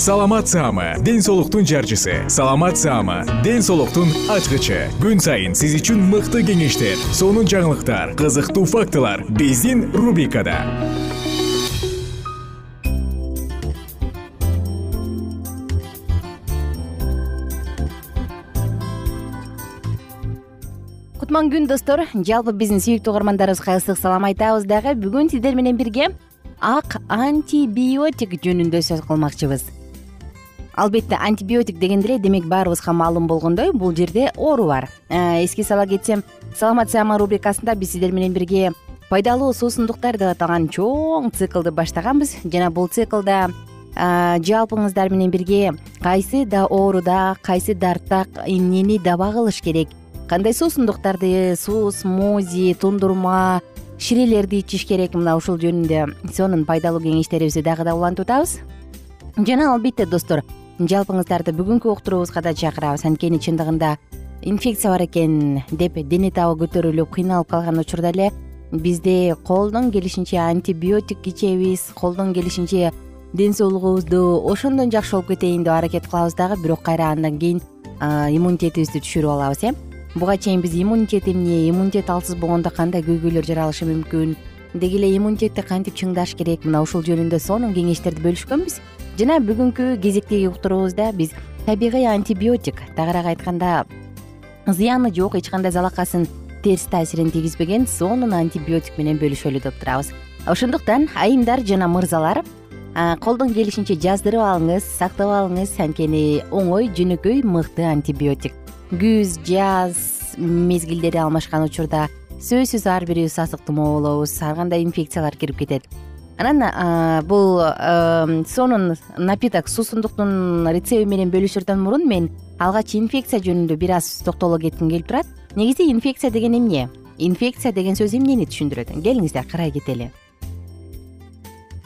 саламат саама ден соолуктун жарчысы. Саламат саама ден соолуктун ачкычы. Күн сайын сиз үчүн мыкты кеңештер сонун жаңылыктар кызыктуу фактылар биздин рубрикада. Кутман күн достор. Жалпы биздин сүйүктүү угармандарыбызга ысык салам айтабыз дагы. Бүгүн сиздер менен бирге ак антибиотик жөнүндө сөз кылмакчыбыз албетте антибиотик дегенде эле демек баарыбызга маалым болгондой бул жерде оору бар. Э, эске сала кетсем саламат саама рубрикасында биз сиздер менен бирге пайдалуу суусундуктар деп аталган чоң циклды баштаганбыз. Жана бул циклда э, жалпыңыздар менен бирге кайсы да ооруда кайсы дартта эмнени даба кылыш керек? Кандай суусундуктарды суу смузи тундурма ширелерди ичиш керек? Мына ушул жөнүндө сонун пайдалуу кеңештерибизди дагы да улантып атабыз жана албетте достор жалпыңыздарды бүгүнкү уктуруубузга да чакырабыз. Анткени чындыгында инфекция бар экен деп дене табы көтөрүлүп кыйналып калган учурда эле бизде колдон келишинче антибиотик ичебиз колдон келишинче ден соолугубузду ошондон жакшы болуп кетейин деп аракет кылабыз дагы. Бирок кайра андан кийин иммунитетибизди түшүрүп алабыз э. Буга чейин биз иммунитет эмне иммунитет алсыз болгондо кандай көйгөйлөр жаралышы мүмкүн? Деги эле иммунитетти кантип чыңдаш керек? Мына ушул жөнүндө сонун кеңештерди бөлүшкөнбүз жана бүгүнкү кезектеги уктуруубузда биз табигый антибиотик. Тагыраак айтканда зыяны жок эч кандай залакасын терс таасирин тийгизбеген сонун антибиотик менен бөлүшөлү деп турабыз. Ошондуктан айымдар жана мырзалар колдон келишинче жаздырып алыңыз сактап алыңыз анткени оңой жөнөкөй мыкты антибиотик. Күз жаз мезгилдери алмашкан учурда сөзсүз ар бирибиз сасык болобуз ар кандай инфекциялар кирип кетет анан бул сонун напиток суусундуктун рецепти менен бөлүшөрдөн мурун мен алгач инфекция жөнүндө бир аз токтоло кетким келип турат. Негизи инфекция деген эмне? Инфекция деген сөз эмнени түшүндүрөт? Келиңиздер карай кетели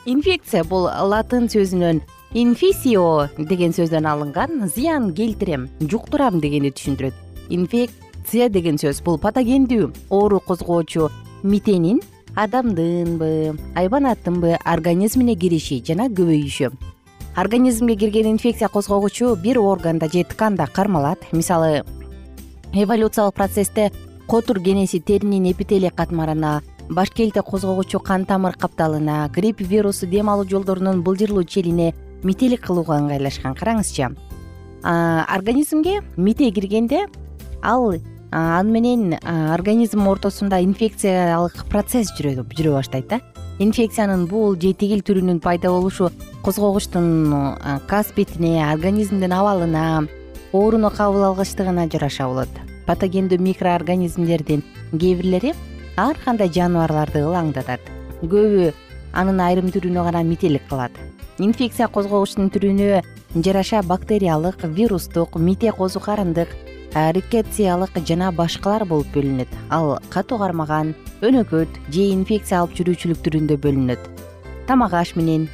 инфекция бул латын сөзүнөн инфисио деген сөздөн алынган зыян келтирем жуктурам дегенди түшүндүрөт. Инфекция деген сөз бул патогендүү оору козгоочу митенин адамдынбы айбанаттынбы организмине кириши жана көбөйүшү. Организмге кирген инфекция козгогучу бир органда же тканда кармалат. Мисалы эволюциялык процессте котур кенеси теринин эпителий катмарына башкелте козгогучу кан тамыр капталына грипп вирусу дем алуу жолдорунун былжырлуу челине мителик кылууга ыңгайлашкан караңызчы. Организмге мите киргенде ал аны менен организм ортосунда инфекциялык процесс жүрө баштайт да. Инфекциянын бул же тигил түрүнүн пайда болушу козгогучтун касбетине организмдин абалына ооруну кабыл алгычтыгына жараша болот. Патогендүү микроорганизмдердин кээ бирлери ар кандай жаныбарларды ылаңдатат. Көбү анын айрым түрүнө гана мителик кылат. Инфекция козгогучтун түрүнө жараша бактериялык вирустук мите козу карындык рикециялык жана башкалар болуп бөлүнөт. Ал катуу кармаган өнөкөт же инфекция алып жүрүүчүлүк түрүндө бөлүнөт. Тамак аш менен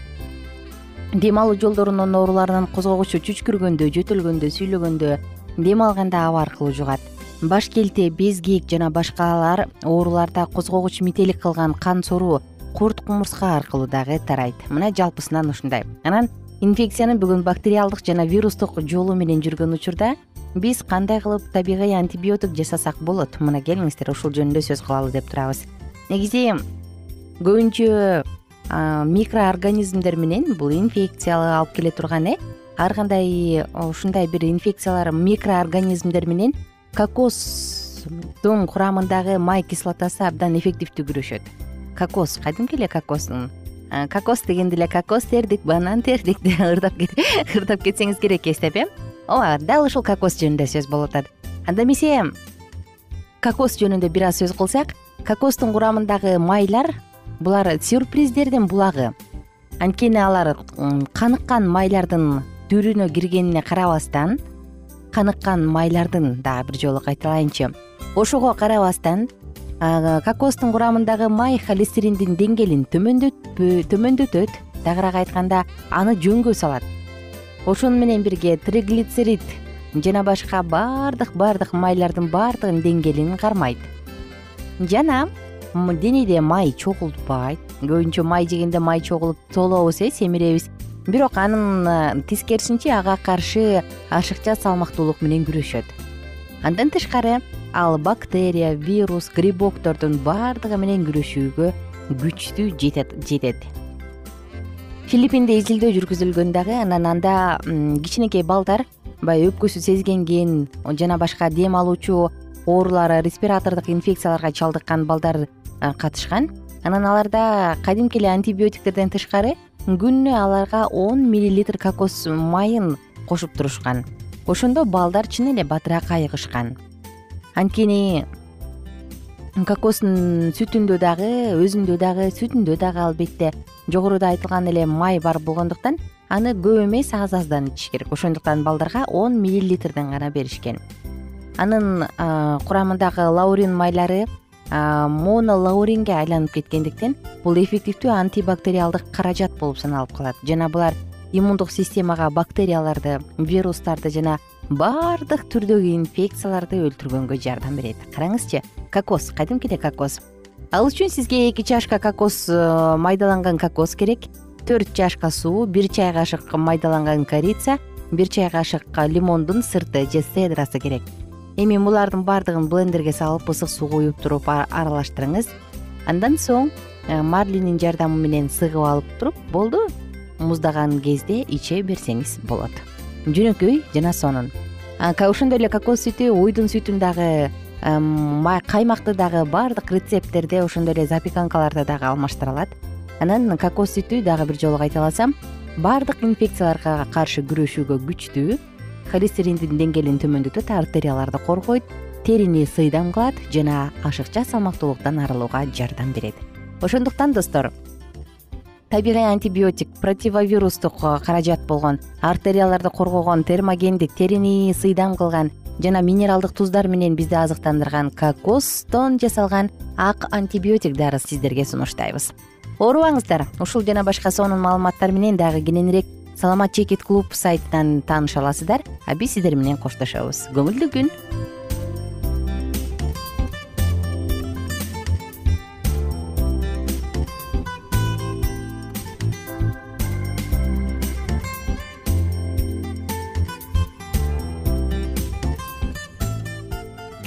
дем алуу жолдорунун ооруларынан козгогучу чүчкүргөндө жөтөлгөндө сүйлөгөндө дем алганда аба аркылуу жугат. Баш келте безгек жана башкалар ооруларда козгогуч метелик кылган кан соору курт кумурска аркылуу дагы тарайт. Мына жалпысынан ушундай. Анан инфекциянын бүгүн бактериалдык жана вирустук жолу менен жүргөн учурда биз кандай кылып табигый антибиотик жасасак болот? Мына келиңиздер ушул жөнүндө сөз кылалы деп турабыз. Негизи көбүнчө микроорганизмдер менен бул инфекция алып келе турган э? Ар кандай ушундай бир инфекциялар микроорганизмдер менен кокостун курамындагы май кислотасы абдан эффективдүү күрөшөт кокос кадимки эле кокостун кокос дегенде эле кокос тердик банан тердик деп ырдап кетсеңиз керек эстеп э? Ооба дал ушул кокос жөнүндө сөз болуп атат анда эмесе кокос жөнүндө бир аз сөз кылсак кокостун курамындагы майлар булар сюрприздердин булагы. Анткени алар каныккан майлардын түрүнө киргенине карабастан каныккан майлардын дагы бир жолу кайталайынчы. Ошого карабастан кокостун курамындагы май холестериндин деңгээлин төмөндөтөт. Тагыраак айтканда аны жөнгө салат. Ошону менен бирге триглицерид жана башка баардык баардык майлардын баардыгынын деңгээлин кармайт. Жана денеде май чогултпайт. Көбүнчө май жегенде май чогулуп тоолобуз э семиребиз. Бирок анын э, тескерисинче ага каршы ашыкча салмактуулук менен күрөшөт. Андан тышкары ал бактерия вирус грибоктордун баардыгы менен күрөшүүгө күчтүү жетет филиппинде изилдөө жүргүзүлгөн дагы анан анда кичинекей балдар баягы өпкөсү сезгенген жана башка дем алуучу оорулары респиратордук инфекцияларга чалдыккан балдар катышкан. Анан аларда кадимки эле антибиотиктерден тышкары күнүнө аларга он миллилитр кокос майын кошуп турушкан. Ошондо балдар чын эле батыраак айыгышкан анткени кокостун сүтүндө дагы өзүндө дагы сүтүндө дагы албетте жогоруда айтылган эле май бар болгондуктан аны көп эмес аз аздан ичиш керек. Ошондуктан балдарга он миллилитрден гана беришкен. Анын курамындагы лаурин майлары монолауринге айланып кеткендиктен бул эффективдүү антибактериалдык каражат болуп саналып калат. Жана булар иммундук системага бактерияларды вирустарды жана баардык түрдөгү инфекцияларды өлтүргөнгө жардам берет. Караңызчы кокос. Кадимки кокос? Ал үчүн сизге эки чашка кокос э, майдаланган кокос керек. Төрт чашка суу бир чай кашык майдаланган корица бир чай кашык лимондун сырты же седрасы керек. Эми булардын баардыгын блендерге салып ысык суу куюп туруп аралаштырыңыз. Андан соң э, марлинин жардамы менен сыгып алып туруп болду. Муздаган кезде иче берсеңиз болот жөнөкөй жана сонун. Ошондой эле кокос сүтү уйдун сүтүн дагы каймакты дагы баардык рецепттерде ошондой эле запеканкаларда дагы алмаштырылат анан кокос сүтү дагы бир жолу кайталасам баардык инфекцияларга каршы күрөшүүгө күчтүү холестериндин деңгээлин төмөндөтөт артерияларды коргойт терини сыйдам кылат жана ашыкча салмактуулуктан арылууга жардам берет. Ошондуктан достор табигый антибиотик противовирустук каражат болгон артерияларды коргогон термогендик терини сыйдам кылган жана минералдык туздар менен бизди азыктандырган кокостон жасалган ак антибиотик дарыз сиздерге сунуштайбыз. Оорубаңыздар ушул жана башка сонун маалыматтар менен дагы кененирээк саламат чекит клуб сайтынан тааныша аласыздар а биз сиздер менен коштошобуз. Көңүлдүү күн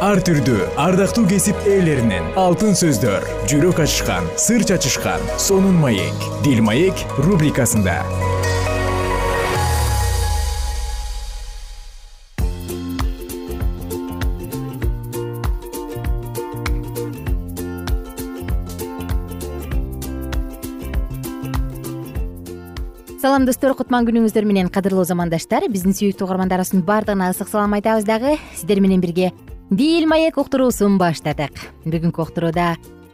ар түрдүү ардактуу кесип ээлеринен. Алтын сөздөр жүрөк ачышкан сыр чачышкан сонун маек. Дил маек рубрикасында. Салам достор. Кутман күнүңүздөр менен кадырлуу замандаштар. Биздин сүйүктүү угармандарыбыздын баардыгына ысык салам айтабыз дагы. Сиздер менен бирге дил маек уктуруусун баштадык. Бүгүнкү уктурууда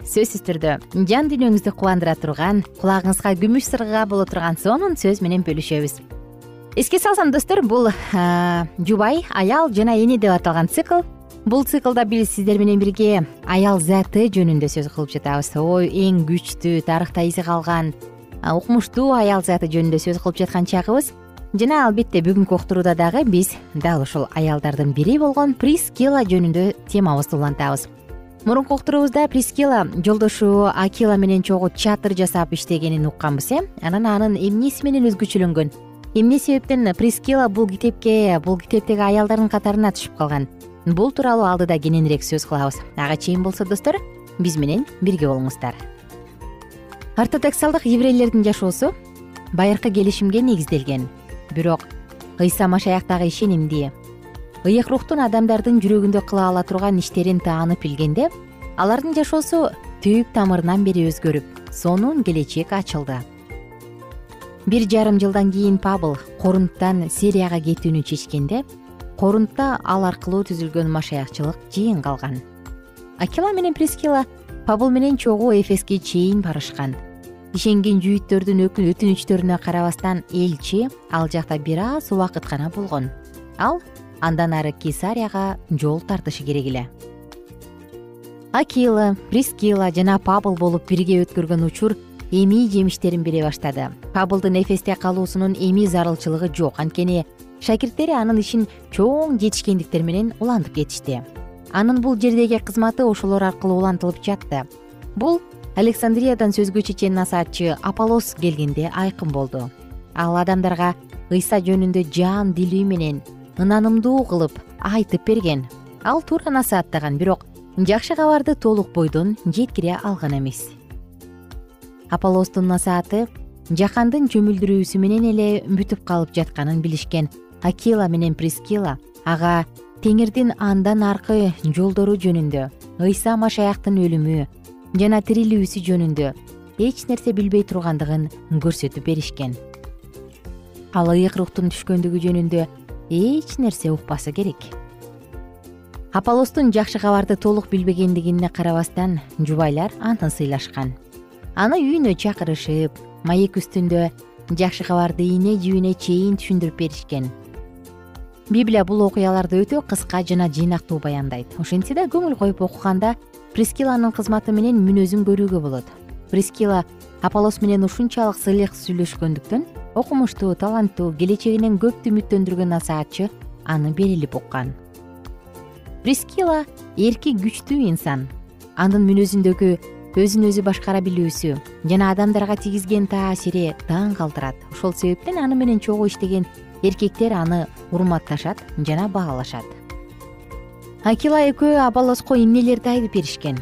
сөзсүз түрдө жан дүйнөңүздү кубандыра турган кулагыңызга күмүш сырга боло турган сонун сөз менен бөлүшөбүз. Эске салсам достор бул жубай аял жана эне деп аталган цикл. Бул циклда биз сиздер менен бирге аял заты жөнүндө сөз кылып жатабыз. Ой эң күчтүү тарыхта изи калган укмуштуу аял заты жөнүндө сөз кылып жаткан чагыбыз жана албетте бүгүнкү уктурууда дагы биз дал ушул аялдардын бири болгон прискила жөнүндө темабызды улантабыз мурунку уктуруубузда прискила жолдошу акила менен чогуу чатыр жасап иштегенин укканбыз э? Анан анын эмнеси менен өзгөчөлөнгөн? Эмне себептен прискила бул китепке бул китептеги аялдардын катарына түшүп калган? Бул тууралуу алдыда кененирээк сөз кылабыз. Ага чейин болсо достор биз менен бирге болуңуздар. Ортодоксалдык еврейлердин жашоосу байыркы келишимге негизделген бирок ыйса машаяктагы ишенимди ыйык рухтун адамдардын жүрөгүндө кыла ала турган иштерин таанып билгенде алардын жашоосу түп тамырынан бери өзгөрүп сонун келечек ачылды. бир жарым жылдан кийин пабыл корунттан сирияга кетүүнү чечкенде корунтта ал аркылуу түзүлгөн машаякчылык жыйын калган. Акила менен прискила пабыл менен чогуу эфеске чейин барышкан ишенген жүйүттөрдүн өтүнүчтөрүнө карабастан элчи ал жакта бир аз убакыт гана болгон. Ал андан ары кесарияга жол тартышы керек эле. Акила прискила жана пабыл болуп бирге өткөргөн учур эми жемиштерин бере баштады. Пабылдын эфесте калуусунун эми зарылчылыгы жок. Анткени шакирттери анын ишин чоң жетишкендиктер менен улантып кетишти. Анын бул жердеги кызматы ошолор аркылуу улантылып жатты. Бул александриядан сөзгө чечен насаатчы аполос келгенде айкын болду. Ал адамдарга ыйса жөнүндө жан дилүү менен ынанымдуу кылып айтып берген. Ал туура насааттаган бирок жакшы кабарды толук бойдон жеткире алган эмес. Аполлостун насааты жакандын чөмүлдүрүүсү менен эле бүтүп калып жатканын билишкен акила менен прискила ага теңирдин андан аркы жолдору жөнүндө ыйса машаяктын өлүмү жана тирилүүсү жөнүндө эч нерсе билбей тургандыгын көрсөтүп беришкен. Ал ыйык рухтун түшкөндүгү жөнүндө эч нерсе укпасы керек. Аполлостун жакшы кабарды толук билбегендигине карабастан жубайлар аны сыйлашкан. Аны үйүнө чакырышып маек үстүндө жакшы кабарды ийне жибине чейин түшүндүрүп беришкен библия бул окуяларды өтө кыска жана жыйнактуу баяндайт. Ошентсе да көңүл коюп окуганда прискиланын кызматы менен мүнөзүн көрүүгө болот. Прискила аполос менен ушунчалык сыйлык сүйлөшкөндүктөн окумуштуу таланттуу келечегинен көптү үмүттөндүргөн насаатчы аны берилип уккан прискила эрки күчтүү инсан. Анын мүнөзүндөгү өзүн өзү башкара билүүсү жана адамдарга тийгизген таасири таң калтырат. Ошол себептен аны менен чогуу иштеген эркектер аны урматташат жана баалашат. Акила экөө апалоско эмнелерди айтып беришкен?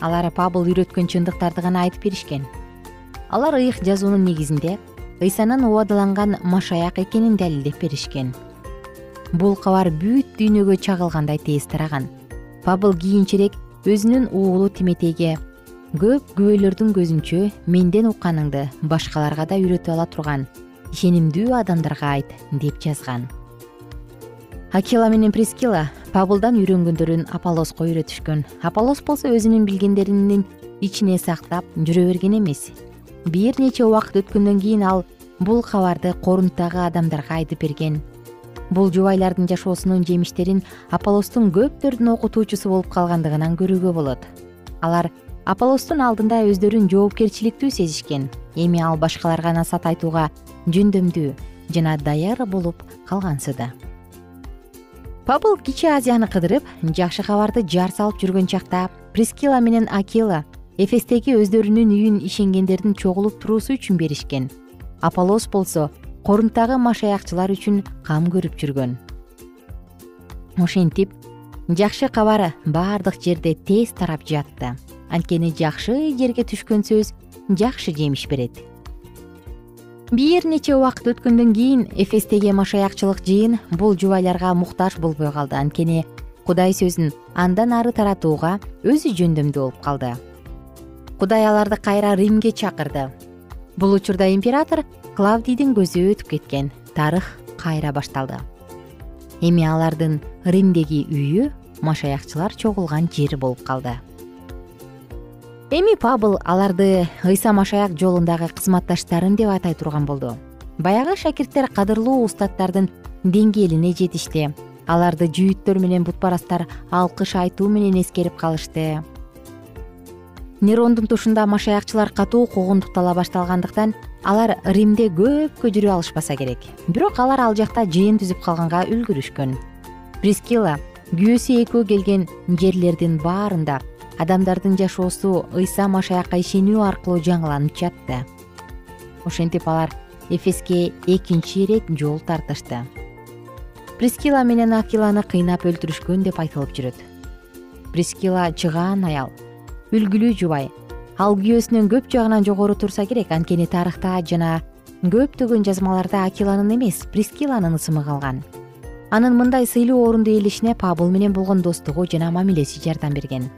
Алар пабыл үйрөткөн чындыктарды гана айтып беришкен. Алар ыйык жазуунун негизинде ыйсанын убадаланган машаяк экенин далилдеп беришкен. Бул кабар бүт дүйнөгө чагылгандай тез тараган. Пабыл кийинчерээк өзүнүн уулу тиметейге көп күбөлөрдүн көзүнчө менден укканыңды башкаларга да үйрөтүп ала турган ишенимдүү адамдарга айт деп жазган акила менен прескила пабылдан үйрөнгөндөрүн аполоско үйрөтүшкөн аполос болсо өзүнүн билгендеринин ичине сактап жүрө берген эмес. Бир нече убакыт өткөндөн кийин ал бул кабарды корунттагы адамдарга айтып берген. Бул жубайлардын жашоосунун жемиштерин аполлостун көптөрдүн окутуучусу болуп калгандыгынан көрүүгө болот. Алар аполлостун алдында өздөрүн жоопкерчиликтүү сезишкен. Эми ал башкаларга насаат айтууга жөндөмдүү жана даяр болуп калгансыды. Пабыл кичи азияны кыдырып жакшы кабарды жар салып жүргөн чакта прескила менен акила эфестеги өздөрүнүн үйүн ишенгендердин чогулуп туруусу үчүн беришкен. Аполос болсо корунттагы машаякчылар үчүн кам көрүп жүргөн. Ошентип жакшы кабар баардык жерде тез тарап жатты анткени жакшы жерге түшкөн сөз жакшы жемиш берет. Бир нече убакыт өткөндөн кийин эфестеги машаякчылык жыйын бул жубайларга муктаж болбой калды. Анткени кудай сөзүн андан ары таратууга өзү жөндөмдүү болуп калды. Кудай аларды кайра римге чакырды. Бул учурда император клавдийдин көзү өтүп кеткен. Тарых кайра башталды. Эми алардын римдеги үйү машаякчылар чогулган жер болуп калды эми пабыл аларды ыйса машаяк жолундагы кызматташтарым деп атай турган болду. Баягы шакирттер кадырлуу устаттардын деңгээлине жетишти. Аларды жүйүттөр менен бутпарастар алкыш айтуу менен эскерип калышты. Нерондун тушунда машаякчылар катуу куугунтуктала башталгандыктан алар римде көпкө жүрө алышпаса керек. Бирок алар ал жакта жыйын түзүп калганга үлгүрүшкөн. Прескила күйөөсү экөө келген жерлердин баарында адамдардын жашоосу ыйса машаякка ишенүү аркылуу жаңыланып жатты ошентип алар эфеске экинчи ирет жол тартышты. Прескила менен акиланы кыйнап өлтүрүшкөн деп айтылып жүрөт. Прескила чыгаан аял үлгүлүү жубай. Ал күйөөсүнөн көп жагынан жогору турса керек анткени тарыхта жана көптөгөн жазмаларда акиланын эмес прескиланын ысымы калган. Анын мындай сыйлуу орунду ээлешине пабыл менен болгон достугу жана мамилеси жардам берген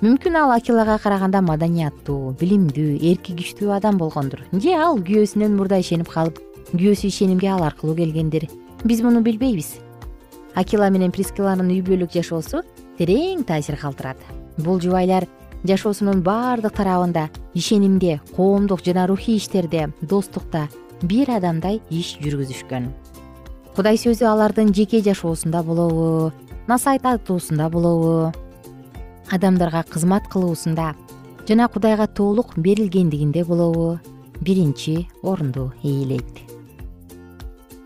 мүмкүн ал акилага караганда маданияттуу билимдүү эрки күчтүү адам болгондур. Же ал күйөөсүнөн мурда ишенип калып күйөөсү ишенимге ал аркылуу келгендир биз муну билбейбиз. Акила менен прескиланын үй бүлөлүк жашоосу терең таасир калтырат. Бул жубайлар жашоосунун баардык тарабында ишенимде коомдук жана рухий иштерде достукта бир адамдай иш жүргүзүшкөн. Кудай сөзү алардын жеке жашоосунда болобу насаайт айтуусунда болобу адамдарга кызмат кылуусунда жана кудайга толук берилгендигинде болобу. Биринчи орунду ээлейт.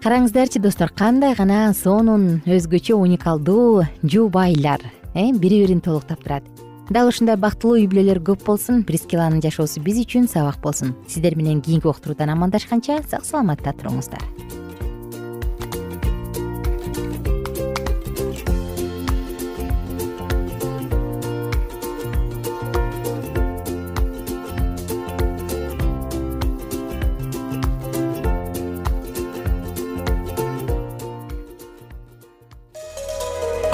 Караңыздарчы достор кандай гана сонун өзгөчө уникалдуу жубайлар э бири бирин толуктап турат. Дал ушундай бактылуу үй бүлөлөр көп болсун прескиланын жашоосу биз үчүн сабак болсун. Сиздер менен кийинки уктуруудан амандашканча сак саламатта туруңуздар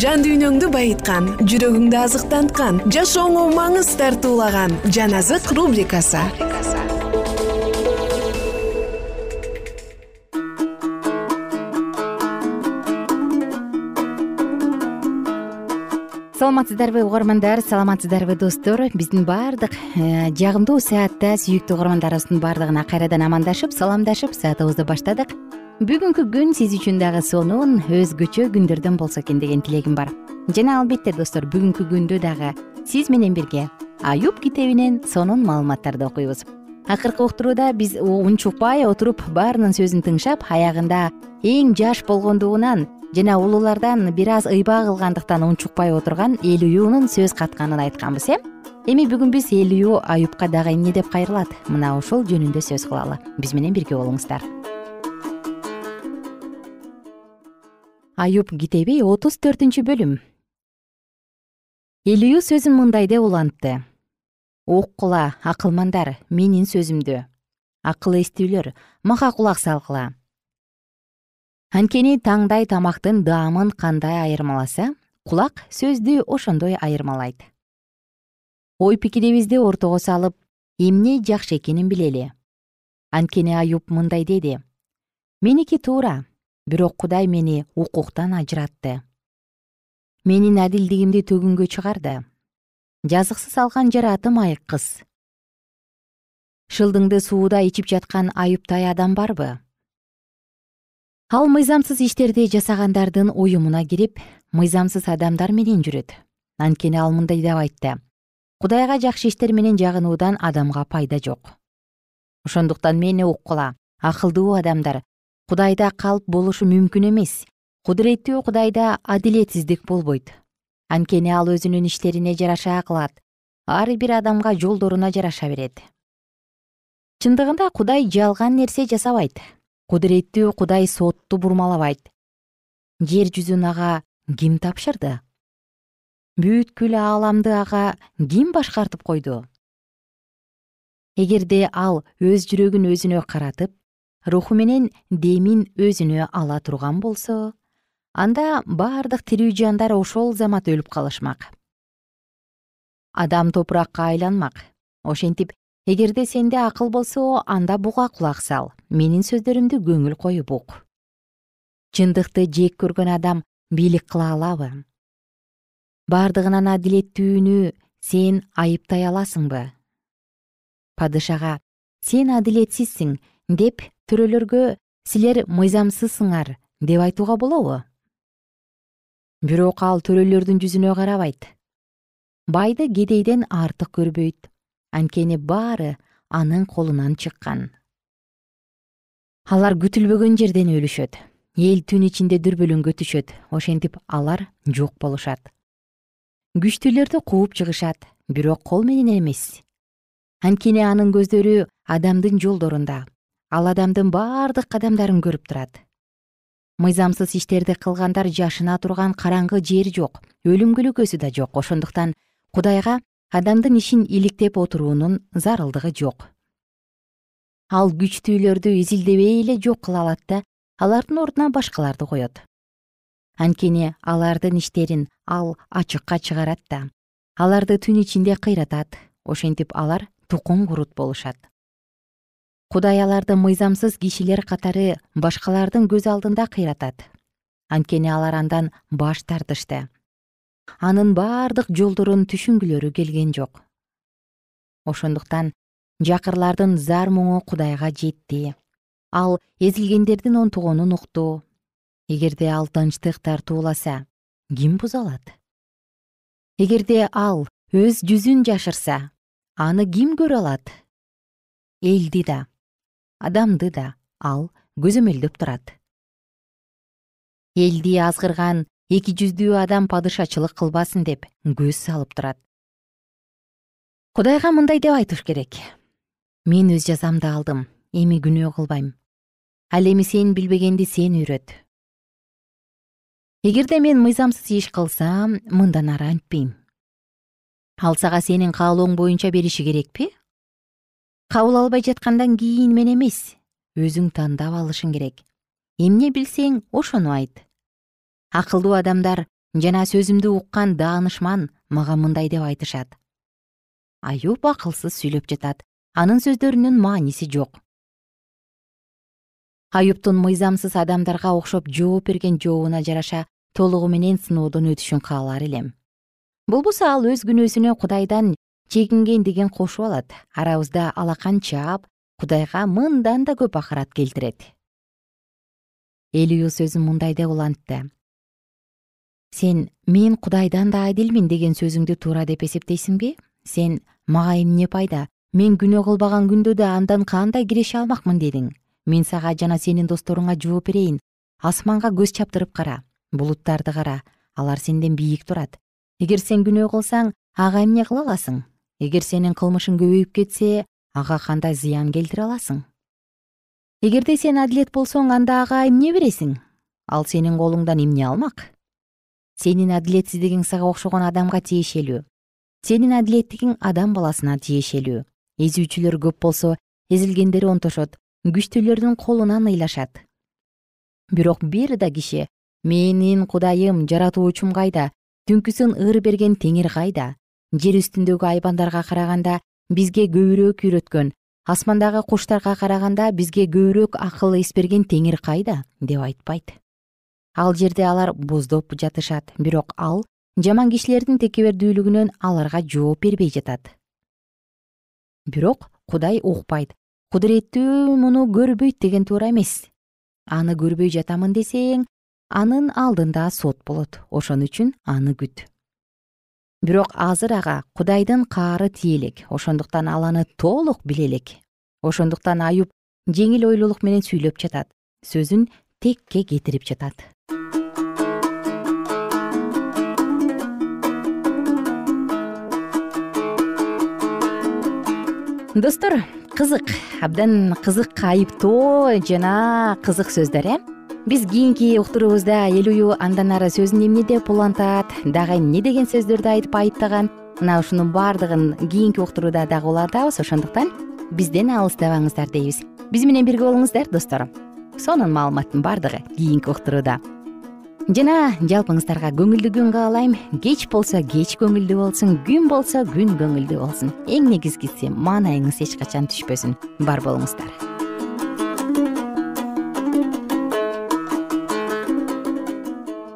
жан дүйнөңдү байыткан жүрөгүңдү азыктанткан жашооңо маңыз тартуулаган жан азык рубрикасы. Саламатсыздарбы угармандар саламатсыздарбы достор. Биздин баардык э, жагымдуу саатта сүйүктүү угармандарыбыздын баардыгына кайрадан амандашып саламдашып саатыбызды баштадык бүгүнкү күн сиз үчүн дагы сонун өзгөчө күндөрдөн болсо экен деген тилегим бар. Жана албетте достор бүгүнкү күндө дагы сиз менен бирге аюб китебинен сонун маалыматтарды окуйбуз. Акыркы уктурууда биз унчукпай отуруп баарынын сөзүн тыңшап аягында эң жаш болгондугунан жана улуулардан бир аз ыйба кылгандыктан унчукпай отурган элюнун сөз катканын айтканбыз э? Эми бүгүн биз элүү аюбка дагы эмне деп кайрылат? Мына ушул жөнүндө сөз кылалы. Биз менен бирге болуңуздар аюб китеби отуз төртүнчү бөлүм. Элүү сөзүн мындай деп улантты. Уккула акылмандар менин сөзүмдү. Акыл эстүүлөр мага кулак салгыла анткени таңдай тамактын даамын кандай айырмаласа кулак сөздү ошондой айырмалайт. Ой пикирибизди ортого салып эмне жакшы экенин билели. Анткени аюб мындай деди. Меники туура бирок кудай мени укуктан ажыратты. Менин адилдигимди төгүнгө чыгарды. Жазыксыз алган жараатым айыккыз шылдыңды сууда ичип жаткан айыптай адам барбы? Ал мыйзамсыз иштерди жасагандардын уюмуна кирип мыйзамсыз адамдар менен жүрөт. Анткени ал мындай деп айтты. Кудайга жакшы иштер менен жагынуудан адамга пайда жок. Ошондуктан мени уккула. Акылдуу адамдар кудайда калп болушу мүмкүн эмес. Кудуреттүү кудайда адилетсиздик болбойт. Анткени ал өзүнүн иштерине жараша кылат. Ар бир адамга жолдоруна жараша берет. Чындыгында кудай жалган нерсе жасабайт. Кудуреттүү кудай сотту бурмалабайт. Жер жүзүн ага ким тапшырды? Бүткүл ааламды ага ким башкартып койду? Эгерде ал өз жүрөгүн өзүнө каратып руху менен демин өзүнө ала турган болсо анда бардык тирүү жандар ошол замат өлүп калышмак. Адам топуракка айланмак. Ошентип эгерде сенде акыл болсо анда буга кулак сал менин сөздөрүмдү көңүл коюп ук. Чындыкты жек көргөн адам бийлик кыла алабы? Бардыгынан адилеттүүнү сен айыптай аласыңбы? Падышага сен адилетсизсиң деп төрөлөргө силер мыйзамсызсыңар деп айтууга болобу? Бирок ал төрөлөрдүн жүзүнө карабайт. Байды кедейден артык көрбөйт. Анткени баары анын колунан чыккан. Алар күтүлбөгөн жерден өлүшөт. Эл түн ичинде дүрбөлөңгө түшөт. Ошентип алар жок болушат. Күчтүүлөрдү кууп чыгышат. Бирок кол менен эмес. Анткени анын көздөрү адамдын жолдорунда ал адамдын бардык кадамдарын көрүп турат. Мыйзамсыз иштерди кылгандар жашына турган караңгы жер жок өлүм көлөкөсү да жок. Ошондуктан кудайга адамдын ишин иликтеп отуруунун зарылдыгы жок. Ал күчтүүлөрдү изилдебей эле жок кыла алат да алардын ордуна башкаларды коет. Анткени алардын иштерин ал ачыкка чыгарат да аларды түн ичинде кыйратат. Ошентип алар тукум курут болушат кудай аларды мыйзамсыз кишилер катары башкалардын көз алдында кыйратат. Анткени алар андан баш тартышты. Анын бардык жолдорун түшүнгүлөрү келген жок. Ошондуктан жакырлардын зар муңу кудайга жетти. Ал эзилгендердин онтугонун укту. Эгерде ал тынчтык тартууласа ким буза алат эгерде ал өз жүзүн жашырса аны ким көрө алат? Элди да адамды да ал көзөмөлдөп турат. Элди азгырган эки жүздүү адам падышачылык кылбасын деп көз салып турат. Кудайга мындай деп айтыш керек. Мен өз жазамды алдым эми күнөө кылбайм. Ал эми сен билбегенди сен үйрөт. Эгерде мен мыйзамсыз иш кылсам мындан ары антпейм ал сага сенин каалооң боюнча бериши керекпи кабыл албай жаткандан кийин мен эмес өзүң тандап алышың керек. Эмне билсең ошону айт. Акылдуу адамдар жана сөзүмдү уккан даанышман мага мындай деп айтышат. Аюб акылсыз сүйлөп жатат. Анын сөздөрүнүн мааниси жок. Аюптун мыйзамсыз адамдарга окшоп жооп берген жообуна жараша толугу менен сыноодон өтүшүн каалар элем. Болбосо ал өз күнөөсүнө кудайдан чегингендигин кошуп алат. Арабызда алакан чаап кудайга мындан да көп акырат келтирет. Элиу сөзүн мындай деп улантты. Сен мен кудайдан да адилмин деген сөзүңдү туура деп эсептейсиңби сен мага эмне пайда? Мен күнөө кылбаган күндө да андан кандай киреше алмакмын дедиң. Мен сага жана сенин досторуңа жооп берейин. Асманга көз чаптырып кара булуттарды кара. Алар сенден бийик турат. Эгер сен күнөө кылсаң ага эмне кыла аласың эгер сенин кылмышың көбөйүп кетсе ага кандай зыян келтире аласың. Эгерде сен адилет болсоң анда ага эмне бересиң? Ал сенин колуңдан эмне алмак? Сенин адилетсиздигиң сага окшогон адамга тиешелүү. Сенин адилеттигиң адам баласына тиешелүү. Эзүүчүлөр көп болсо эзилгендер онтошот күчтүүлөрдүн колунан ыйлашат. Бирок бир да киши менин кудайым жаратуучум кайда? Түнкүсүн ыр берген теңир кайда жер үстүндөгү айбандарга караганда бизге көбүрөөк үйрөткөн асмандагы куштарга караганда бизге көбүрөөк акыл эс берген теңир кайда? Деп айтпайт. Ал жерде алар боздоп жатышат бирок ал жаман кишилердин текебердүүлүгүнөн аларга жооп бербей жатат. Бирок кудай укпайт. Кудуреттүү муну көрбөйт деген туура эмес. Аны көрбөй жатамын десең анын алдында сот болот. Ошон үчүн аны күт бирок азыр ага кудайдын каары тие элек ошондуктан ал аны толук биле элек ошондуктан аюб жеңил ойлуулук менен сүйлөп жатат сөзүн текке кетирип жатат. Достор кызык. Абдан кызык айыптоо жана кызык сөздөр э биз кийинки уктуруубузда элюю андан ары сөзүн эмне деп улантат. Дагы эмне деген сөздөрдү айтып айыптаган? Мына ушунун баардыгын кийинки уктурууда дагы улантабыз. Ошондуктан бизден алыстабаңыздар дейбиз. Биз менен бирге болуңуздар достор сонун маалыматтын баардыгы кийинки уктурууда. Жана жалпыңыздарга көңүлдүү күн каалайм. Кеч болсо кеч көңүлдүү болсун күн болсо күн көңүлдүү болсун. Эң негизгиси маанайыңыз эч качан түшпөсүн. Бар болуңуздар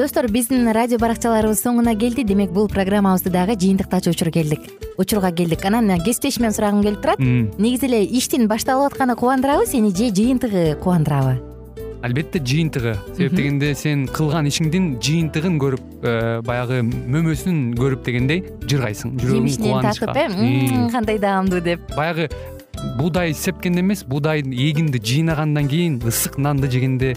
достор биздин радио баракчаларыбыз соңуна келди. Демек бул программабызды дагы жыйынтыктаочу учур келдик. Учурга келдик. Анан кесиптешимен сурагым келип турат. Негизи эле иштин башталып атканы кубандырабы сени же жыйынтыгы кубандырабы? Албетте жыйынтыгы. Себеп дегенде сен кылган ишиңдин жыйынтыгын көрүп э, баягы мөмөсүн көрүп дегендей жыргайсың жүрөгүң жемишинен татып э? Кандай даамдуу деп. Баягы буудай сепкенде эмес буудай эгинди жыйнагандан кийин ысык нанды жегенде